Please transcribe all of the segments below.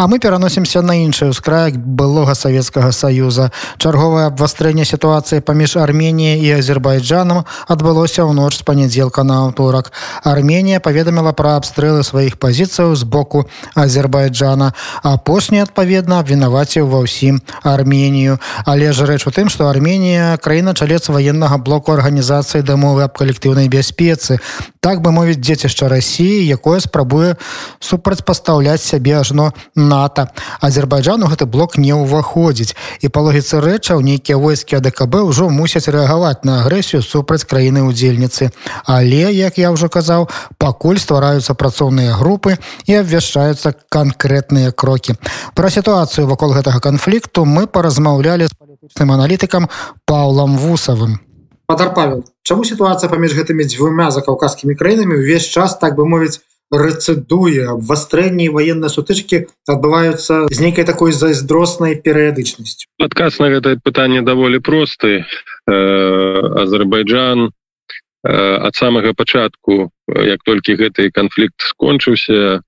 А мы пераносімся на іншы ўскраек былога савецкага саюза. Чарговае абвастрэнне сітуацыі паміж арменіяй і азербайджанам адбылося ў ноч з панядзелка на аўторак арменія паведаміла пра абстрэлы сваіх пазіцыяў з боку азербайджана апошні адпаведна абвінаваціў ва ўсім арменію. Але ж рэч у тым што арменія краіна чалец ваеннага блоку арганізацыі дамовы аб калектыўнай бяспецы. Так бы мовіць дзецішча рассіі якое спрабуе супрацьпастаўляць сябе ажно на нато. Азербайджану гэты блок не ўваходзіць. І па логіцы рэчаў нейкія войскі адКб ўжо мусяць рэагаваць на агрэсію супраць краіны удзельніцы але як я ўжо казаў пакуль ствараюцца працоўныя групы і абвяшчаюцца канкрэтныя крокі. Пра сітуацыю вакол гэтага канфлікту мы паразмаўлялі з палітычным аналітыкам паулам вусавым. Падар Павел Чаму сітуацыя паміж гэтымі дзвюмя закаўказскімі краінамі ўвесь час так бы мовіць рэцэдуе абвастрэнні военной сутычки адбываюцца з нейкай такой зайздроснай перыядычнасцю адказ на гэтае пытанне даволі просты Азербайджан ад самага пачатку як толькі гэты канфлікт скончыўся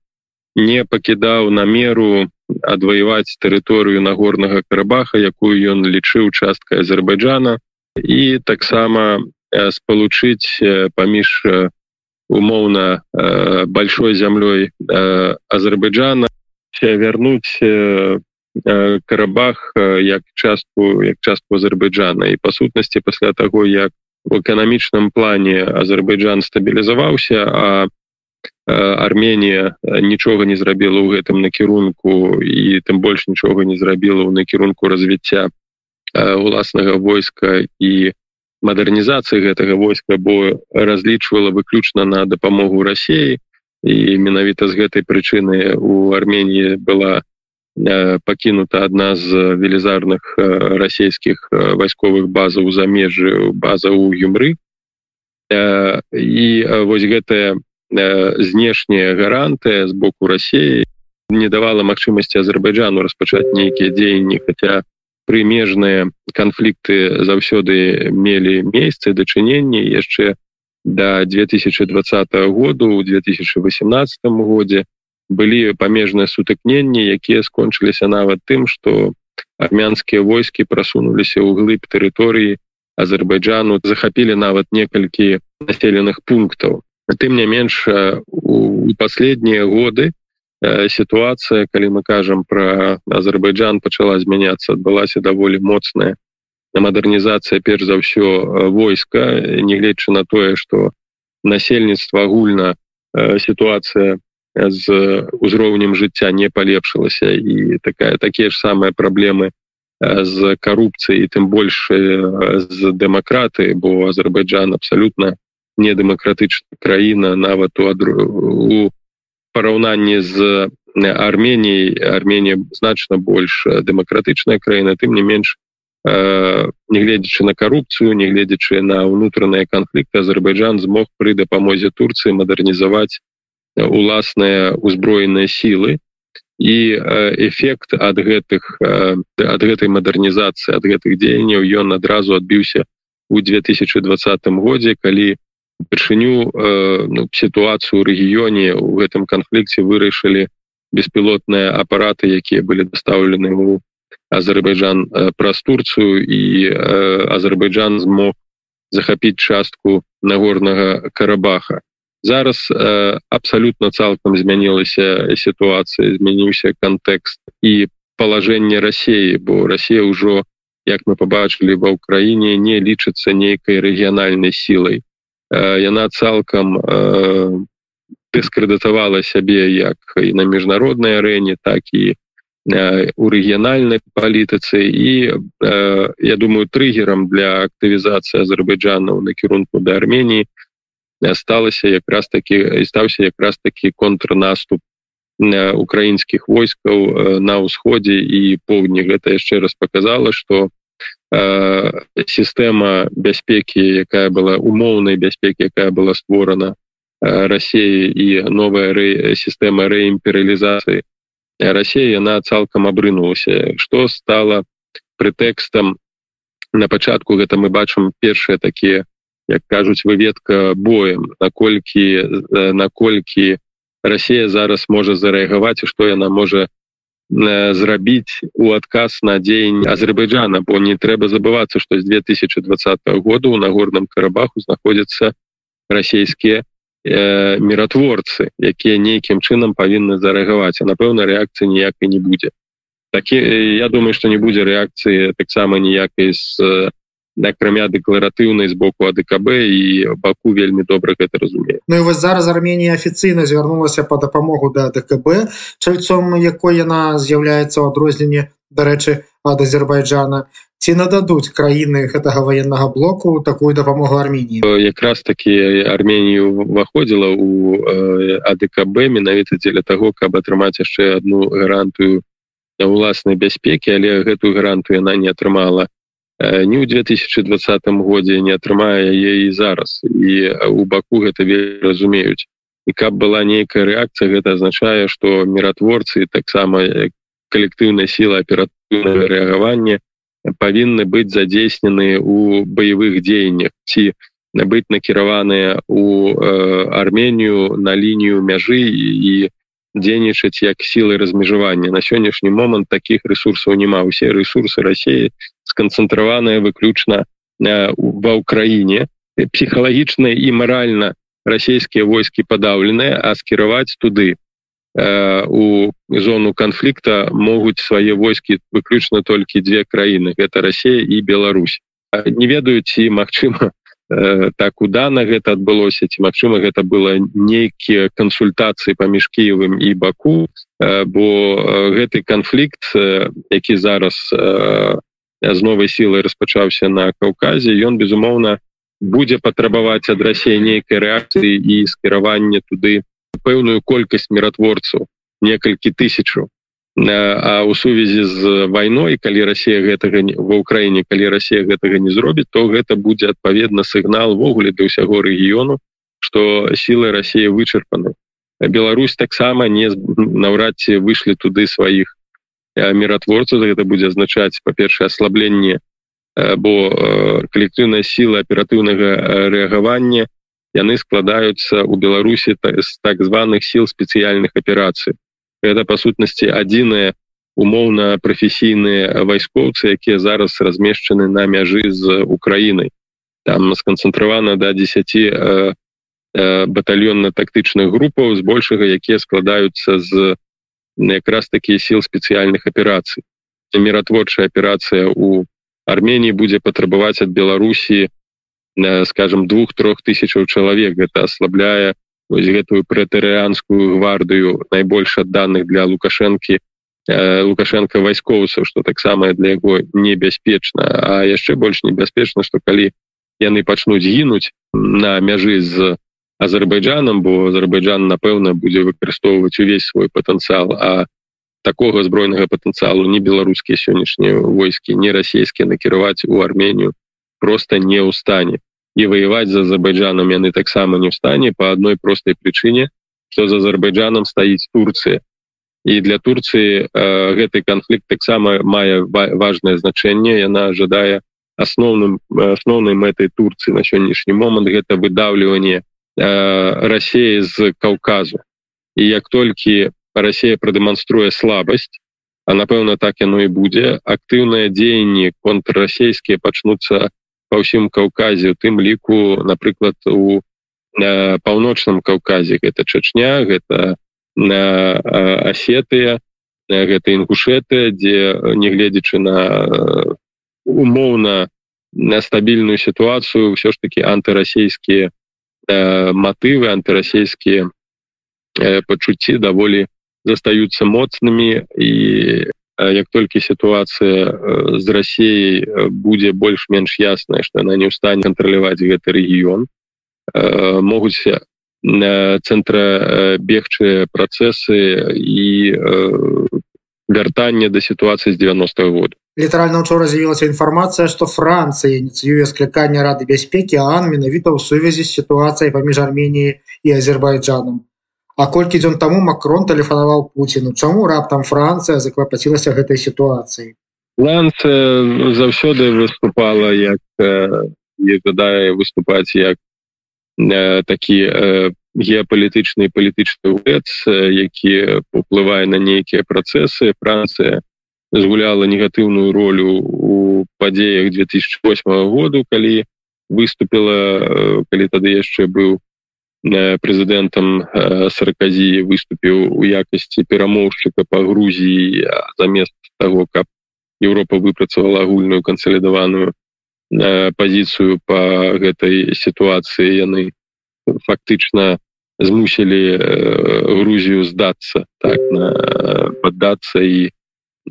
не пакідаў намеру адваяваць тэрыторыю нагорнага карабаха якую ён лічыў часткай Азербайджана. І таксама спалучыць паміж умоўно э, большой землей э, азербайджана. Вернуть э, э, карабах э, як частку як частку азербайджана. І па сутнасці пасля того як в эканамічным плане азербайджан стабілізаваўся а армения нічога не зрабіла ў гэтым накірунку і тым больш нічога не зрабіла ў накірунку развіцця уласнага войска і у мадэрнізацыі гэтага войска бо разлічвала выключна на дапамогу рассіі і менавіта з гэтай прычыны у армении была пакінута адна з велізарных расійскіх вайсковых базаў за межы база ў юмры і вось гэтая знешняя гарантыя з боку рассіі не давала магчымасці азербайджану распачаць нейкія дзеянні хотя прымежныя канфлікты заўсёды мелі месцы дачыненні яшчэ до 2020 году у 2018 годзе. Былі памежныя сутыкненні якія скончыліся нават тым что армянскія войскі прасунуліся ў глыб тэрыторыі азербайджану захапілі нават некалькі населеных пунктаў. Тым не менш у последнія годы сітуацыя калі мы кажам про Азербайджан пачала змяняцца адбылася даволі моцная мадэрнізацыя перш за ўсё войска. Нягледзячы на тое что насельніцтва агульна сітуацыя з узроўнем жыцця не палепшылася і такая такія ж самыя праблемы з карупцыяй тым больш з дэмакраты бо Азербайджан абсалютна недэмакратычная краіна нават у адру у параўнанні з Арменіяй Арменія значна больш дэмакратычная краіна тым не менш нягледзячы на карупцыю нягледзячы на ўнутраныя канфлікты Азербайджан змог пры дапамозе Турцыі мадэрнізаваць уласныя узброеныя сілы і эфект ад гэтых ад гэтай мадэрнізацыі ад гэтых дзеянняў ён адразу адбіўся у 2020 годзе калі упершыню э, ну, сітуацыю ў рэгіёне. У гэтым канфлікце вырашылі беспілотныя апараты якія былі дастаўлены ў азербайджан э, праз турцыю. І э, азербайджан змог захапіць частку нагорнага карабаха. Зараз э, абсалютна цалкам змянілася сітуацыя змяніўся кантэкст і палажэнне рассеі бо Росія ўжо як мы побачылі ва ўкраіне не лічыцца нейкай рэгіянальнай сілай яна цалкам дыскрэдытавала сябе як і на міжнароднай арэне так і у рэгіянальнай палітыцы. І я думаю трыггерам для актывізацыі азербайджана ў накірунку да армении сталася якраз таки і стаўся якраз такі контрнаступ украінскіх войскаў на ўсходзе. І поўдні гэта яшчэ раз показала что у сістэма бяспекі якая была умоўнай бяспекі якая была створана Росіі і новая рэ... сістэма рэімперыялізацыі Росія яна цалкам абрынулася што стала прэтэкстам на пачатку гэта мы бачым першыя такія як кажуць выведка боем наколькі наколькі Росія зараз можа зарэагаваць і што яна можа зрабіць у адказ на дзень Азербайджана бо не трэба забывацца што з 2020 года у нагорным карабаху знаходзяцца расійскія э, міратворцы якія нейкім чынам павінны зарэагаваць. А напэўна рэакцыі ніякай не будзе. Такі я думаю што не будзе рэакцыі таксама ніякай з акрамя дэкларатыўнай з боку АДКБ і баку вельмі добра гэта разумее Ну і вось зараз Арменія афіцыйна звярнулася па дапамогу да ДКБ чальцом якой яна з'яўляецца ў адрозненне дарэчы ад Азербайджана. Ці нададуць краіны гэтага военнага блоку такую дапамогу Арменіі якраз такі Арменію уваходзіла у АДКБ менавіта дзеля таго каб атрымаць яшчэ одну гарантыю уласнай бяспекі але гэтую гарантыю яна не атрымала ні ў 2020 годзе не атрымае яе і зараз. І у баку гэта разумеюць. І каб была нейкая рэакцыя гэта азначае што міратворцы таксама калектыўная сіла аператыўнага рэагавання павінны быць задзейснены у баявых дзеяннях. Ці быць накіраваныя у э, Арменію на лінію мяжы і дзейнічаць як сілы размежавання. На сённяшні момант таких ресурсаў няма. Усе ресурсы Росіі сканцэнтраваная выключна ва ўкраіне. Псіхалагічна і маральна расійскія войскі падаўленыя а скіраваць туды у зону канфлікта могуць свае войскі выключна толькі две краіны. Гэта Росія і Беларусь. Не ведаюць ці Мачыма так удана гэта адбылося ці Мачыма гэта было нейкія кансультацыі паміж кіевым і баку. Бо гэты канфлікт які зараз з новай сілай распачаўся на каўказе ён безумоўна будзе патрабаваць ад рассея нейкай рэакцыі і скіравання туды пэўную колькасць міратворцаў некалькі тысячаў а у сувязі з вайной калі Росія гэтага ва ўкраіне калі Росія гэтага не зробіць то гэта будзе адпаведна сігнал ввогуле для ўсяго рэгіёну что сілы Росіі вычарпаны. Беларусь таксама не наўрад ці выйшлі туды сваіх міратворцаў. Гэта будзе азначаць па-першае аслабленне бо калектыўная сіла аператыўнага рэагавання яны складаюцца у беларусі з так званых сіл спецыяльных аперацый это па сутнасці адзіныя умоўна прафесійныя вайскоўцы якія зараз размешчаны на мяжы з украінай. Там сканцэнтравана да 10 батальённа-тактычных групаў збольшага якія складаюцца з якраз такія сіл спецыяльных аперацый. Міратворчая аперацыя у Арменії будзе патрабаваць ад Беларусі скажем двух-трох тысячаў чалавек. Гэта аслабляе вось гэтую прэтэарыанскую гвардыю найбольш адданых для лукашэнкі лукашенко вайскоўцаў что таксама для яго небяспечна. А яшчэ больш небяспечна что калі яны пачнуць гінуць на мяжы з Азербайджанам бо Азербайджан напэўна будзе выкарыстоўваць увесь свой патэнцыял а такога збройнага патэнцыялу не беларускія сённяшнія войскі не расійскія накіраваць у Арменію просто не ў стане і ваяваць за Азербайджанам яны таксама не ў стане по адной простай прычыне что за Азербайджанам стаіць Турцыя. І для Турцыі э, гэты канфлікт таксама мае важное значэнне. Яна жадае асноўным асноўнай мэтай Турцыі на сённяшні момант гэта выдаўліванне Росіі з Каўказу. І як толькі Росія прадэманструе слабасць а напэўна так яно і будзе актыўныя дзеянні контррасійскія пачнуцца па ўсім каўказе у тым ліку напрыклад у паўночным каўказе гэта чачня гэта на асетыя гэта інгушеты дзе нягледзячы на умоўна на стабільную сітуацыю ўсё ж таки антырасійскія матывы антырасійскія пачуцці даволі застаюцца моцнымі і як толькі сітуацыя з Росіяй будзе больш-менш ясная што яна не ў стане кантраляваць гэты рэгіён могуць цэнтра бегчыя працэсы і вяртання да сітуацыі з 90 -го года літаральна учора з'явілася інфармацыя што Францыя ініцыюе склікання рады бяспекі ан менавіта ў сувязі з сітуацыяй паміж Арменіяй і Азербайджанам А колькі дзён таму макрон тэлефанаваў Пуціну. Чаму раптам Францыя заклапацілася гэтай сітуацыі? Францыя заўсёды выступала як жадае выступаць як такі геапалітычны палітычны ўлец які уплывае на нейкія працэсы. Францыя згуляла негатыўную ролю у падзеях 2008 году калі выступила калі тады яшчэ быў прэзідэнтам сарказі выступіў у якасці перамоўшчыка па Грузіі замест того каб Еўропа выпрацавала агульную кансалідаваную пазіцыю по гэтай сітуацыі яны фактычна змусілі Грузію здацца так паддацца і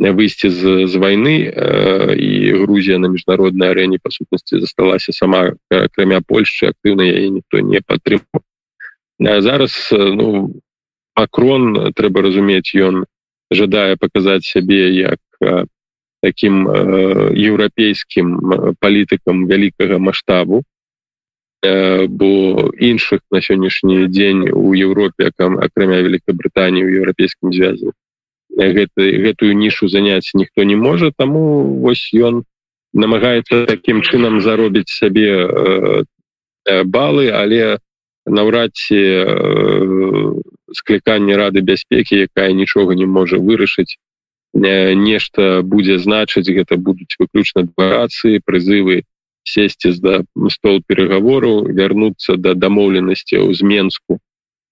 выйсці з, з вайны і Грузія на міжнароднай арэне па сутнасці засталася сама акрамя Польшчы актыўна яе ніхто не падтрымаў зараз ну акрон трэба разумець ён жадае паказаць сябе як таким еўрапейскім палітыкам вялікага маштабу бо іншых на сённяшні дзень у Еўропе акрамя Вкабрытаніі ў еўрапейскім звязі гэты гэтую нішу заняць ніхто не можа таму вось ён намагаецца таким чынам заробіць сябе балы але наўрад ці скліканне рады бяспекі якая нічога не можа вырашыць нешта будзе значыць. Гэта будуць выключна дварацыі прызывы сесці за стол переговору вярнуцца до дамоўленасці ў зменску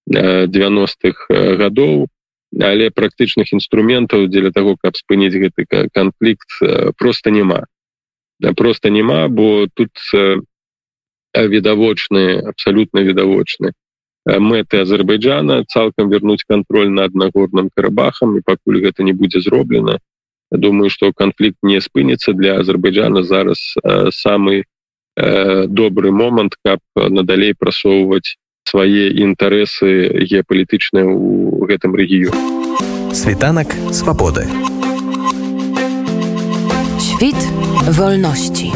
90-х гадоў. Але практычных інструментаў дзеля того каб спыніць гэты канфлікт просто няма. Просто няма бо тут відавочны абсалютна відавочны мэты азербайджана цалкам вернуць контроль над нагорным карабахам і пакуль гэта не будзе зроблена думаю что канфлікт не спыніцца для азербайджана зараз э, самы э, добры момант каб надалей прасоўваць свае інтарэсы геапалітычныя ў гэтым рэгіёне світанак свабоды. Świt wolności.